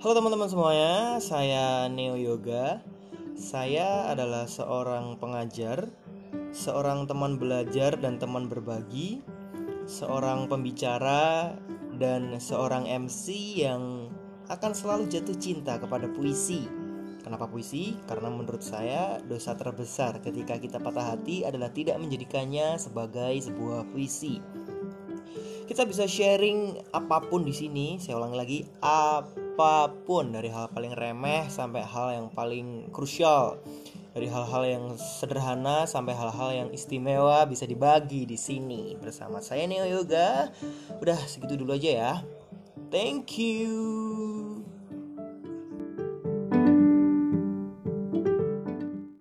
Halo teman-teman semuanya, saya Neo Yoga. Saya adalah seorang pengajar, seorang teman belajar dan teman berbagi, seorang pembicara dan seorang MC yang akan selalu jatuh cinta kepada puisi. Kenapa puisi? Karena menurut saya dosa terbesar ketika kita patah hati adalah tidak menjadikannya sebagai sebuah puisi. Kita bisa sharing apa pun di sini. Saya ulangi lagi, apa pun dari hal paling remeh sampai hal yang paling krusial. Dari hal-hal yang sederhana sampai hal-hal yang istimewa bisa dibagi di sini bersama saya Neo Yoga. Udah segitu dulu aja ya. Thank you.